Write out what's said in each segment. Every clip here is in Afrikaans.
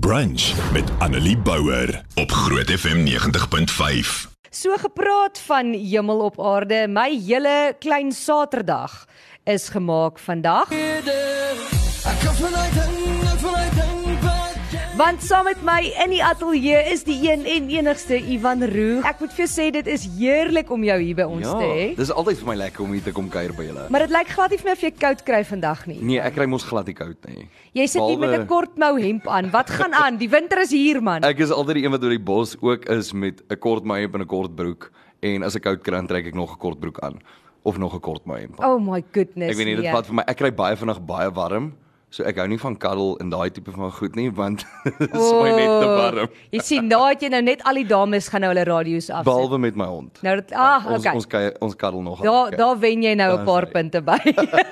Brunch met Annelie Bouwer op Groot FM 90.5. So gepraat van hemel op aarde, my hele klein Saterdag is gemaak vandag. Ek kan vanuit en Want saam met my in die ateljee is die een en enigste Ivan Roo. Ek moet vir jou sê dit is heerlik om jou hier by ons Ja, te hê. dis altyd vir my lekker om hier te kom kuier by julle. Maar dit lyk glad nie vir my of jy koud kry vandag nie. Nee, ek kry mos glad nie koud nie. Jy sit hier met 'n kort mou hemp aan. Wat gaan aan? Die winter is hier man. Ek is altyd die een wat oor die bos ook is met 'n kort mouhemp en 'n kort broek en as ek koud kry dan trek ek nog 'n kort broek aan of nog 'n kort mouhemp. Oh my goodness. Ek weet nie dit nee. vat vir my. Ek kry baie vinnig baie warm. So ek hou nie van cuddle en daai tipe van goed nie want dit is my net te warm. Jy sien, nou het jy nou net al die dames gaan nou hulle radio's afsit. Behalwe met my hond. Nou dat ah, ons okay. ons kuier- ons cuddle nog. Daar daar wen jy nou 'n paar hy. punte by.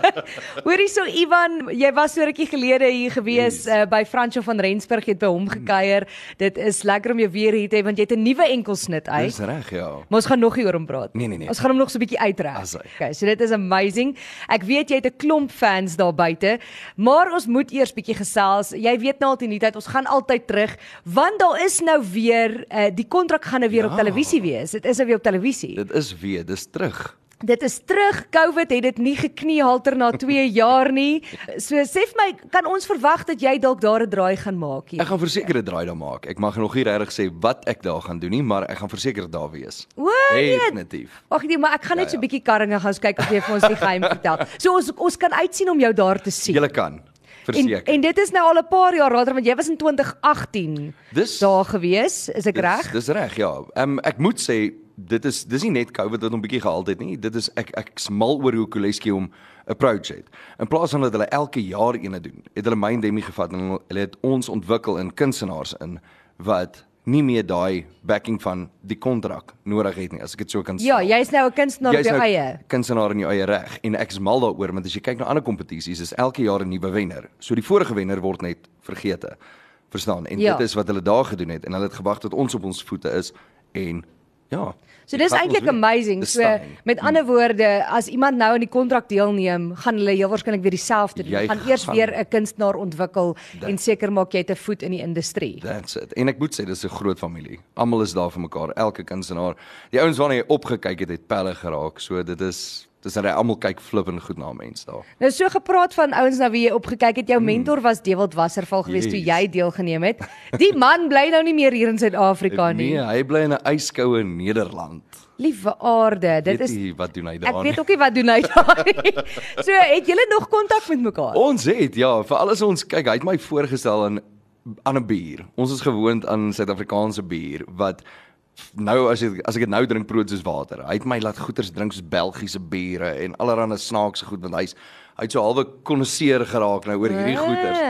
Hoorie so Ivan, jy was so rukkie gelede hier gewees Yes. uh, by Franco van Rensburg jy het by hom gekuier. Dit is lekker om jou weer hier te hê want jy het 'n nuwe enkelsnit uit. Dis reg, ja. Maar ons gaan nog nie oor hom praat. Nee, nee, nee. Ons gaan hom nog so 'n bietjie hy. Okay, so dit is amazing. Ek weet jy het 'n klomp fans daar buite, maar ons moet eers bietjie gesels. Jy weet nou al teen die tyd, ons gaan altyd terug want daar is nou weer uh, die kontrak gaan nou weer op Ja. televisie wees. Dit is nou weer op televisie. Dit is weer, dis terug. Dit is terug. COVID het dit nie gekniehalter na 2 jaar nie. So sê vir my, kan ons verwag dat jy dalk daar 'n draai gaan maak hier? Ek gaan verseker 'n draai daar maak. Ek mag nog nie regtig sê wat ek daar gaan doen nie, maar ek gaan verseker daar wees. O, nee. Definitief. Wag nee, maar ek gaan net Ja, so 'n ja. bietjie karringe gaan kyk of jy vir ons die geheim vertel. So ons ons kan uitsien om jou daar te sien. Julle kan. En, Verseker. en dit is nou al 'n paar jaar later want jy was in 2018 Dis- daar gewees, is ek Dis- reg? Dis reg, ja. Ehm um, ek moet sê dit is dis nie net COVID wat hom bietjie gehaal het nie. Dit is ek ek's mal oor hoe Koleski hom approach het. In plaas van dat hulle elke jaar eene doen, het hulle Mindemi gevat en hulle het ons ontwikkel in kunstenaars in wat nie meer daai backing van die kontrak nodig het nie, as ek dit so kan sê. Ja, jy's nou 'n kunstenaar op jou nou eie. kunstenaar in jou eie reg en ek is mal daaroor want as jy kyk na ander kompetisies is elke jaar 'n nuwe wenner. So die vorige wenner word net vergete. Verstaan? En Ja. dit is wat hulle daar gedoen het en hulle het gewag tot ons op ons voete is en ja. So dis eintlik amazing. So met ander woorde, as iemand nou aan die kontrak deelneem, gaan hulle heel waarskynlik weer dieselfde doen. Jy Gaan eers gaan- weer 'n kunstenaar ontwikkel Dat- en seker maak jy het 'n voet in die industrie. That's it. En ek moet sê dis 'n groot familie. Almal is daar vir mekaar, elke kunstenaar. Die ouens waarna jy opgekyk het, het pelle geraak. So dit is dis dat hy almal kyk flippend goed na mense daar. Nou so gepraat van ouens na wie jy opgekyk het. Jou mentor was Dewald Wasserval geweest toe Hmm. Yes. jy deelgeneem het. Die man bly nou nie meer hier in Suid-Afrika nie. Nee, hy bly in 'n yskoue Nederland. Liewe aarde, dit Weet is jy wat doen hy daar? Ek weet ook nie wat doen hy daar nie. So het julle nog kontak met mekaar? Ons het ja, vir alles ons kyk, hy het my voorgestel aan aan 'n bier. Ons is gewoond aan Suid-Afrikaanse bier wat nou as ek as ek dit nou drink proot soos water. Hy het my laat goeters drink soos Belgiese biere en allerlei snaakse goed want hy's hy het so halwe konnoisseur geraak nou oor hierdie Ah. goeters.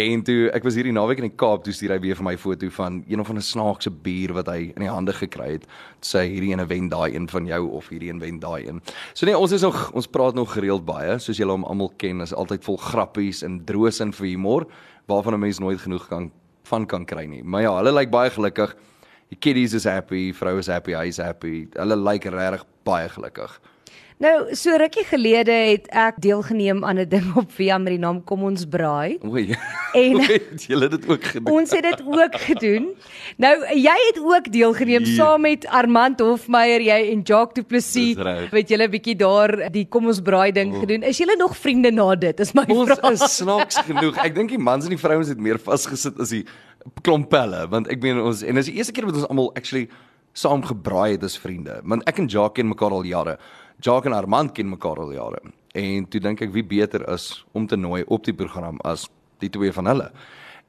En toe ek was hierdie naweek in die Kaap, toe stuur hy weer vir my foto van een of ander snaakse bier wat hy in die hande gekry het. Sê hierdie ene wen daai een van jou of hierdie een wen daai een. So nee, ons is nog ons praat nog gereeld baie, soos julle hom almal ken, is altyd vol grappies en droos en vir humor waarvan 'n mens nooit genoeg kan van kan kry nie. Maar ja, hulle lyk baie gelukkig. Die kiddies is happy, vrou is happy, hy is happy. Hulle lyk regtig baie gelukkig. Nou, so rukkie gelede het ek deelgeneem aan 'n ding op Via met die naam Kom ons braai. Oei. En- Hoe het julle dit ook gedoen? Ons het dit ook gedoen. Nou, jy het ook deelgeneem Ja. saam met Armand Hofmeyer, jy en Jacques Du Plessis. Het julle 'n bietjie daar die Kom ons braai ding Oh. gedoen. Is julle nog vriende na dit? Is my Ons vraag. is snaaks genoeg. Ek dink die mans en die vrouens het meer vasgesit as die klomp pelle, want ek meen ons en dis die eerste keer wat ons almal actually saam gebraai het as vriende. Want ek en Jacques ken mekaar al jare. Jacques en Armand ken mekaar al jare. En toe dink ek wie beter is om te nooi op die program as die twee van hulle.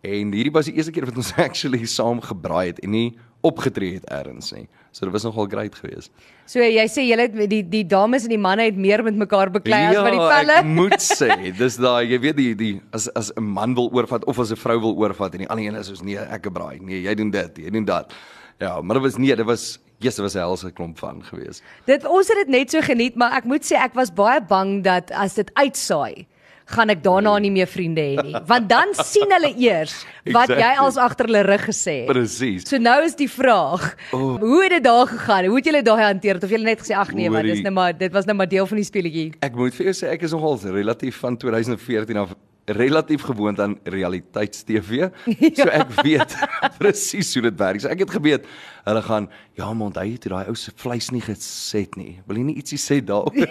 En hierdie was die eerste keer wat ons actually saam gebraai het en nie opgetree het eers nie. So dit was nogal great geweest. So jy sê julle die die dames en die manne het meer met mekaar beklei as wat die Ja, ek moet sê, dis daai jy weet die die as as 'n man wil oorvat of as 'n vrou wil oorvat en die ander een is soos nee, ek is braai. Nee, jy doen dit, jy doen dat. Ja, maar dit was nee, dit was Jesus was 'n helse klomp van geweest. Dit ons het dit net so geniet, maar ek moet sê ek was baie bang dat as dit uitsaai, gaan ek daarna nie meer vriende hê nie. Want dan sien hulle eers wat jy Exactly. als agter hulle rug gesê het. Presies. So nou is die vraag, Oh. hoe het dit daar gegaan? Hoe het julle daai hanteer? Of julle net gesê ag nee, maar dis nou maar dit was nou maar deel van die speletjie. Ek moet vir jou sê ek is nogal relatief van 2014 af relatief gewoond aan realiteits-TV. So ek weet presies hoe dit werk. So ek het geweet hulle gaan ja, maar onthou jy toe daai ou se vleis nie geset nie. Wil jy nie ietsie sê daaroor?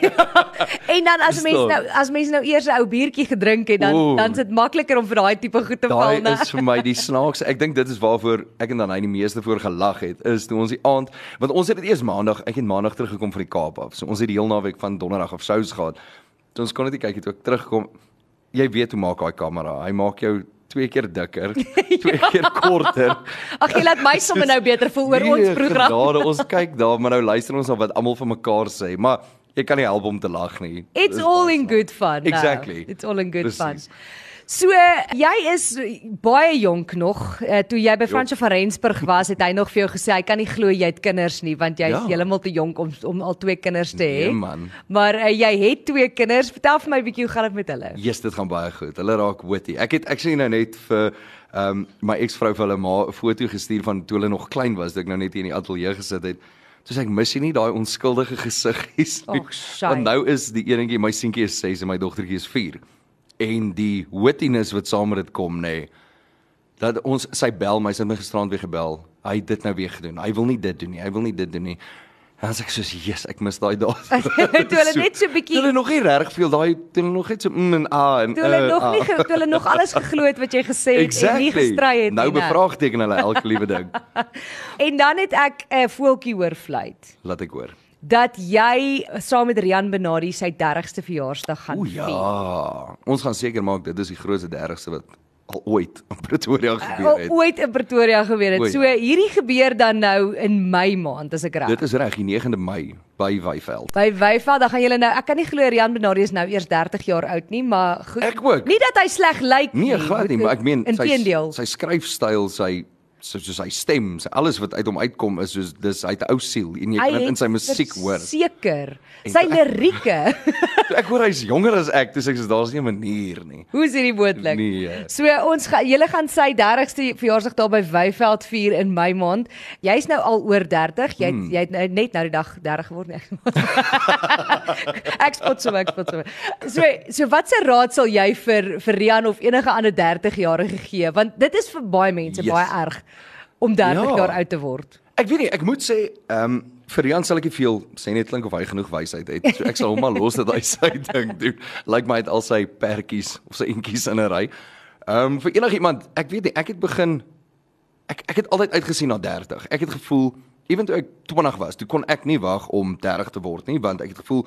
En dan as mense nou as mense nou eers 'n ou biertjie gedrink het, dan Oeh. dan is dit makliker om vir daai tipe goed te val, Daai né? is vir my die snaakse. Ek dink dit is waarvoor ek en dan hy die meeste voor gelag het, is toe ons die aand, want ons het dit eers maandag, ek het maandag teruggekom van die Kaap af. So ons het die heel naweek van donderdag af sous gehad. Toe ons kon net nie kyk het ek terugkom. Jy weet hoe maak daai kamera. Hy maak jou twee keer dikker, twee keer korter. Ag, jy laat my sommer nou beter voel oor ons Nee, program. Genade, ons kyk daar, maar nou luister ons na wat almal vir mekaar sê, maar jy kan nie help om te lag nie. It's Dis all in good fun. nou. Exactly. It's all in good Precies. fun. So jy is baie jonk nog. Uh, toe jy by Fransjo van Rensburg was, het hy nog vir jou gesê hy kan nie glo jy het kinders nie want jy's Ja. heeltemal te jonk om om al twee kinders te hê. Nee, man. Maar uh, jy het twee kinders. Vertel vir my 'n bietjie hoe gaan dit met hulle? Yes, dit gaan baie goed. Hulle raak witty. Ek het ek sê nou net vir ehm um, my eksvrou vir hulle ma 'n foto gestuur van toe hulle nog klein was, dat ek nou net hier in die ateljee gesit het. Toe sê ek mis jy nie daai onskuldige gesiggies nie. Want nou is die enetjie, my seentjie is 6 en my dogtertjie is 4. En die wittiness wat saam met dit kom, nê. Nee, dat ons sy bel my, sy het my gisterand weer gebel. Hy het dit nou weer gedoen. Hy wil nie dit doen nie. Hy wil nie dit doen nie. En sê ek soos, "Jesus, ek mis daai dae." Toe hulle net so bietjie- Toe hulle nog nie reg veel daai toe hulle nog net so mm en ah en Toe hulle uh, nog ah. nie ge- toe hulle nog alles geglo het wat jy gesê het en nie gestry het Nou nie. né? bevraagteken hulle elke liewe ding. En dan het ek 'n uh, voeltjie hoor fluit Laat ek hoor. Dat jy saam met Rian Benadi sy 30ste verjaarsdag gaan O ja. Ons gaan seker maak dit is die grootste dergste wat al ooit in Pretoria gebeur Al het. ooit in Pretoria gebeur het. O, So ja. hierdie gebeur dan nou in Mei maand as ek reg. Dit is reg, die 9de Mei by Wyveld. By Wyveld dan gaan julle nou ek kan nie glo Rian Benadi is nou eers 30 jaar oud nie, maar goed. Ek ook. Nie dat hy sleg lyk nie. Nee, glad nie, maar ek meen sy sy skryfstyl, sy so soos sy stem, sy alles wat uit hom uitkom is soos dis uit 'n ou siel en jy Hy kan dit in het sy musiek hoor. Seker. Sy lirieke. Toe ek hoor hy's jonger as ek, dis ek sê daar's nie 'n manier nie. Hoe is hierdie moontlik? Nee. So ons gaan julle gaan sy 30ste verjaarsdag daar by Wyveld vier in Mei maand. Jy's nou al oor 30. Jy het, Hmm. jy het nou net nou die dag 30 geword nie. ek spot so ek spot so. So so wat se raad sal jy vir vir Rian of enige ander 30-jarige gee? Want dit is vir baie mense Yes. baie erg om 30 Ja. jaar oud te word. Ek weet nie, ek moet sê, ehm um, vir Jan sal ek nie veel sê net klink of hy genoeg wysheid het. So ek sal hom maar los dat hy sy ding doen. Lyk my hy het al sy pertjies of sy entjies in 'n ry. Ehm um, vir enigiemand, ek weet nie, ek het begin ek ek het altyd uitgesien na 30. Ek het gevoel ewen toe ek 20 was, toe kon ek nie wag om 30 te word nie, want ek het gevoel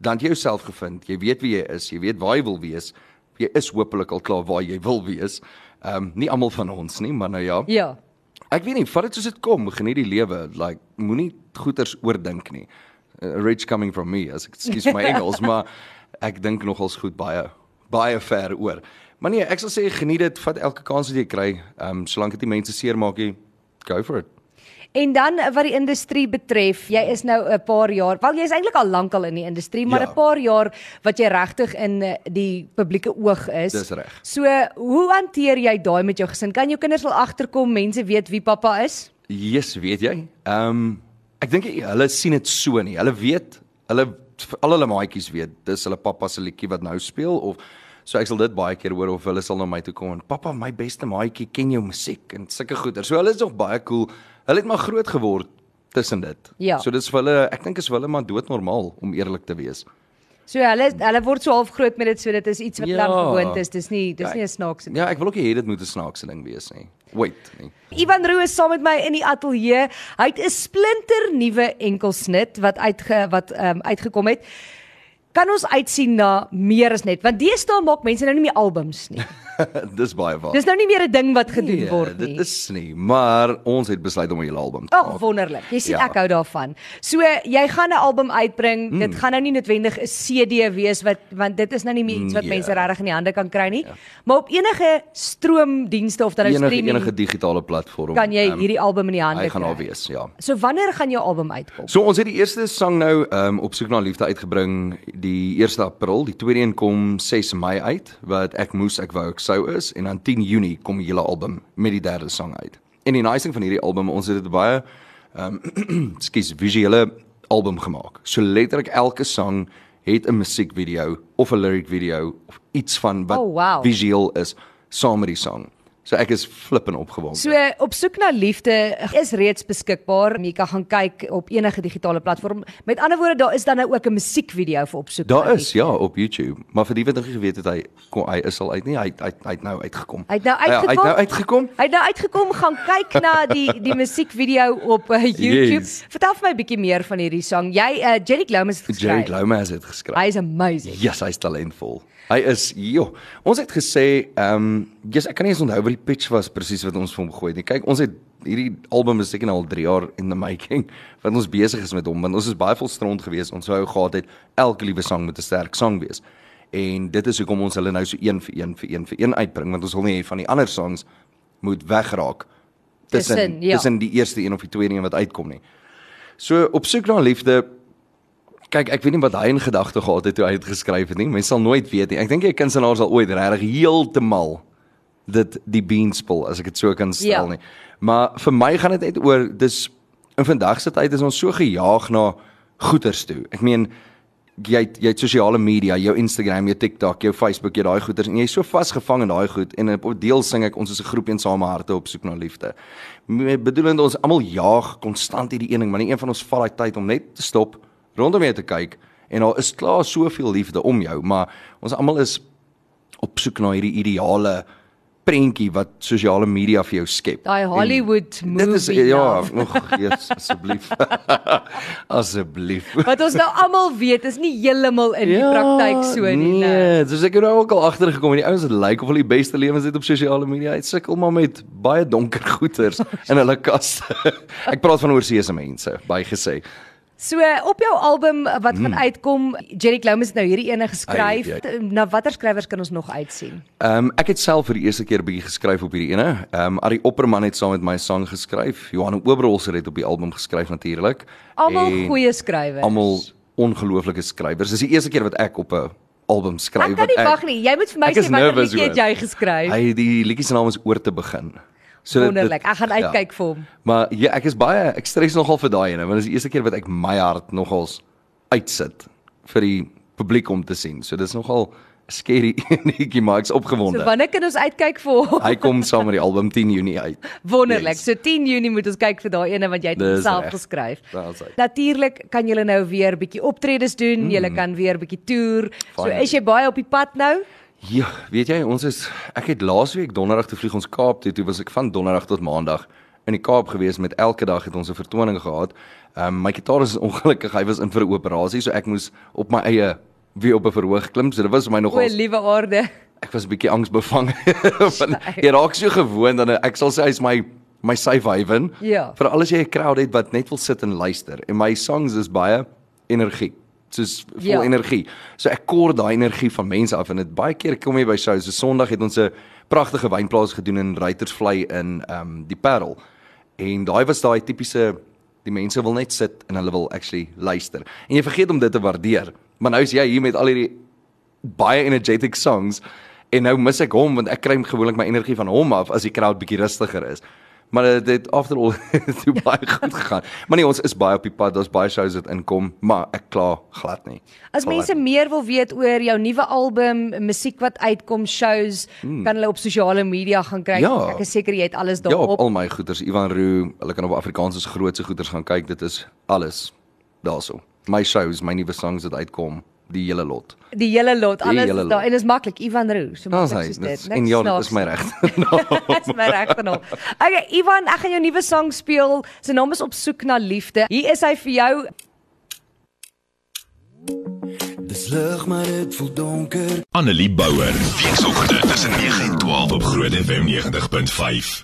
dan jy jouself gevind. Jy weet wie jy is, jy weet waar jy wil wees. Jy is hopelik al klaar waar jy wil wees. Ehm um, nie almal van ons nie, maar nou ja. Ja. Ek weet nie, vat dit soos dit kom, geniet die lewe. Like moenie goeters oordink nie. Uh, rich coming from me, as skuis my Engels, maar ek dink nogals goed baie baie ver oor. Maar nee, ek sal sê geniet dit, vat elke kans wat jy kry. Ehm um, solank dit nie mense seermaak nie, go for it. En dan eh, wat die industrie betref, jy is nou 'n paar jaar, wel jy is eintlik al lankal in die industrie, maar 'n Ja. paar jaar wat jy regtig in eh, die publieke oog is. Dis reg. So, hoe hanteer jy daai met jou gesin? Kan jou kinders wel agterkom, mense weet wie pappa is? Yes, weet jy? Ehm um, ek dink hulle sien dit so nie. Hulle weet, hulle al hulle maatjies weet, dis hulle pappa se liedjie wat nou speel of so ek sal dit baie keer hoor of hulle sal na my toe kom en pappa, my beste maatjie ken jou musiek en sulke goeie. So hulle is nog baie cool. Hulle het maar groot geword tussen dit. Ja. So dis vir hulle, ek dink is vir hulle maar doodnormaal om eerlik te wees. So hulle hulle word so half groot met dit, so dit is iets wat Ja. dan gewoond is. Dis nie dis Ja, nie 'n snaakse ding. Ja, ek wil ook nie hê dit moet 'n snaakse ding wees nie. Wait, nee. Ivan Roo is saam met my in die ateljee. Hy het 'n splinter nuwe enkelsnit wat uitge wat ehm um, uitgekom het. Kan ons uitsien na meer as net want deesdae maak mense nou nie meer albums nie. dis baie waar. Dis nou nie meer 'n ding wat gedoen Nee, word nie. Dit is nie, maar ons het besluit om 'n hele album te Ag maak. wonderlik. Jy sien Ja. ek hou daarvan. So jy gaan 'n album uitbring. Dit gaan nou nie noodwendig 'n CD wees wat want dit is nou nie meer iets wat Nee. mense regtig in die hande kan kry nie. Maar op enige stroomdienste of dan nou streaming enige digitale platform. kan jy ehm, hierdie album in die hande Hy gaan kry. daar wees, ja. So wanneer gaan jou album uitkom? So ons het die eerste sang nou um, op soek na liefde uitgebring die 1 April, die tweede een kom 6 Mei uit wat ek moes ek wou ek sou is en dan 10 Junie kom die hele album met die derde sang uit. En die nice ding van hierdie album, ons het dit baie ehm um, skus visuele album gemaak. So letterlik elke sang het 'n musiekvideo of 'n lyric video of iets van wat Oh, wow. visueel is saam met die sang. So ek is flippend opgewonde. So op soek na liefde is reeds beskikbaar. Jy kan gaan kyk op enige digitale platform. Met ander woorde, daar is dan nou ook 'n musiekvideo vir op soek. na Daar is ja op YouTube, maar vir die wat nog nie geweet het hy kom, hy is al uit nie. Hy hy hy het nou uitgekom. Hy het nou Ja, Hy het uitgekom. nou uitgekom. Hy het nou uitgekom gaan kyk na die die musiekvideo op uh, YouTube. Yes. Vertel vir my 'n bietjie meer van hierdie sang. Jy uh, Jerry Glomus het Jerry geskryf. Glouma het dit geskryf. Hy is amazing. Yes, hy's talentvol. Hy is jo. Ons het gesê, ehm, um, yes, ek kan nie eens onthou wat die pitch was presies wat ons vir hom gegooi het. Kyk, ons het hierdie album is seker nou al 3 jaar in the making wat ons besig is met hom want ons is baie volstrond geweest. Ons wou gehad het elke liewe sang moet 'n sterk sang wees. En dit is hoekom ons hulle nou so een vir een vir een vir een uitbring want ons wil nie hê van die ander songs moet wegraak tussen ja. tussen die eerste een of die tweede een wat uitkom nie. So op soek na liefde Kyk, ek weet nie wat hy in gedagte gehad het toe hy dit geskryf het nie. Mense sal nooit weet nie. Ek dink 'n kunstenaar sal ooit regtig heeltemal dit die beanspel as ek dit so kan stel Ja. nie. Maar vir my gaan dit net oor dis in vandag se tyd is ons so gejaag na goeders toe. Ek meen jy het, jy het sosiale media, jou Instagram, jou TikTok, jou Facebook, jy daai goeders en jy's so vasgevang in daai goed en op deel sing ek ons is 'n groep eensame harte op soek na liefde. Met bedoelende ons almal jaag konstant hierdie een ding, maar nie een van ons vat daai tyd om net te stop, rondom jou te kyk en daar is klaar soveel liefde om jou, maar ons almal is op soek na hierdie ideale prentjie wat sosiale media vir jou skep. Daai En Hollywood Dit is movie ja, nou. nog yes, asseblief. asseblief. Wat ons nou almal weet is nie heeltemal in die praktyk so nie. Nee, Nee. soos ek het nou ook al agtergekom en die ouens wat lyk of hulle die beste lewens het op sosiale media, het sukkel maar met baie donker goeters in hulle kaste. ek praat van oorseese mense, baie gesê. So op jou album wat gaan uitkom, Jerry Glomus het nou hierdie ene geskryf. Hmm. Ai, Na watter skrywers kan ons nog uitsien? Ehm um, ek het self vir die eerste keer 'n bietjie geskryf op hierdie ene. Ehm um, Ari Opperman het saam met my sang geskryf. Johan Oberholzer het op die album geskryf natuurlik. Almal goeie skrywers. Almal ongelooflike skrywers. Dis die eerste keer wat ek op 'n album skryf. Ek kan nie wat wag nie. Jy moet vir my sê nervous liedjie jy geskryf? Hy die liedjie se naam is Oor te begin. So Wonderlik. Ek gaan ja. uitkyk vir hom. Maar ja, ek is baie ek stres nogal vir daai ene, want dit is die eerste keer wat ek my hart nogals uitsit vir die publiek om te sien. So dis nogal scary netjie, maar ek's So opgewonde. wanneer kan ons uitkyk vir hom? Hy kom saam met die album 10 Junie uit. Wonderlik. Yes. So 10 Junie moet ons kyk vir daai ene wat jy self reg. geskryf. Natuurlik kan julle nou weer bietjie optredes doen, mm. julle kan weer bietjie toer. So is jy baie op die pad nou? Ja, weet jy, ons is ek het laasweek donderdag toe vlieg ons Kaap toe, toe was ek van donderdag tot maandag in die Kaap gewees met elke dag het ons 'n vertoning gehad. Ehm um, my gitaris is ongelukkig, hy was in vir 'n operasie, so ek moes op my eie weer op 'n verhoog klim. So dit was vir my O, nogal liewe aarde. ek was 'n bietjie angsbevange van jy raak so gewoond dan ek sal sê hy's my my safe haven. Ja. Vir alles jy 'n crowd het wat net wil sit en luister. En my songs is baie energie. Soos vol Ja. energie. So ek kort daai energie van mense af en dit baie keer kom jy by shows. So Sondag het ons 'n pragtige wynplaas gedoen in Ruitersvlei in ehm um, die Parel. En daai was daai tipiese die mense wil net sit en hulle wil actually luister. En jy vergeet om dit te waardeer. Maar nou is jy hier met al hierdie baie energetic songs en nou mis ek hom want ek kry gewoonlik my energie van hom af as die crowd bietjie rustiger is. Maar dit het after all toe baie goed gegaan. Maar nee, ons is baie op die pad. Daar's baie shows wat inkom, maar ek kla glad nie. As Glad mense nie. meer wil weet oor jou nuwe album, musiek wat uitkom, shows, hmm. kan hulle op sosiale media gaan kyk. Ja. Ek is seker jy het alles Ja, daarop. op al my goeders, Ivan Roo, hulle kan op Afrikaans se grootste goeders gaan kyk. Dit is alles daarso. My shows, my nuwe songs wat uitkom, die hele lot. die hele lot, alles hele is daar lot. en is maklik. Ivan Roo, so maklik soos Dit dit. is- En ja, dit is my reg. Dis my regte naam. Okay, Ivan, ek gaan jou nuwe sang speel. Sy naam is Op soek na liefde. Hier is hy vir jou. Dis lig maar dit voel donker Annelie Bouwer. Weekoggend tussen 9 en 12 op Groot FM 90.5.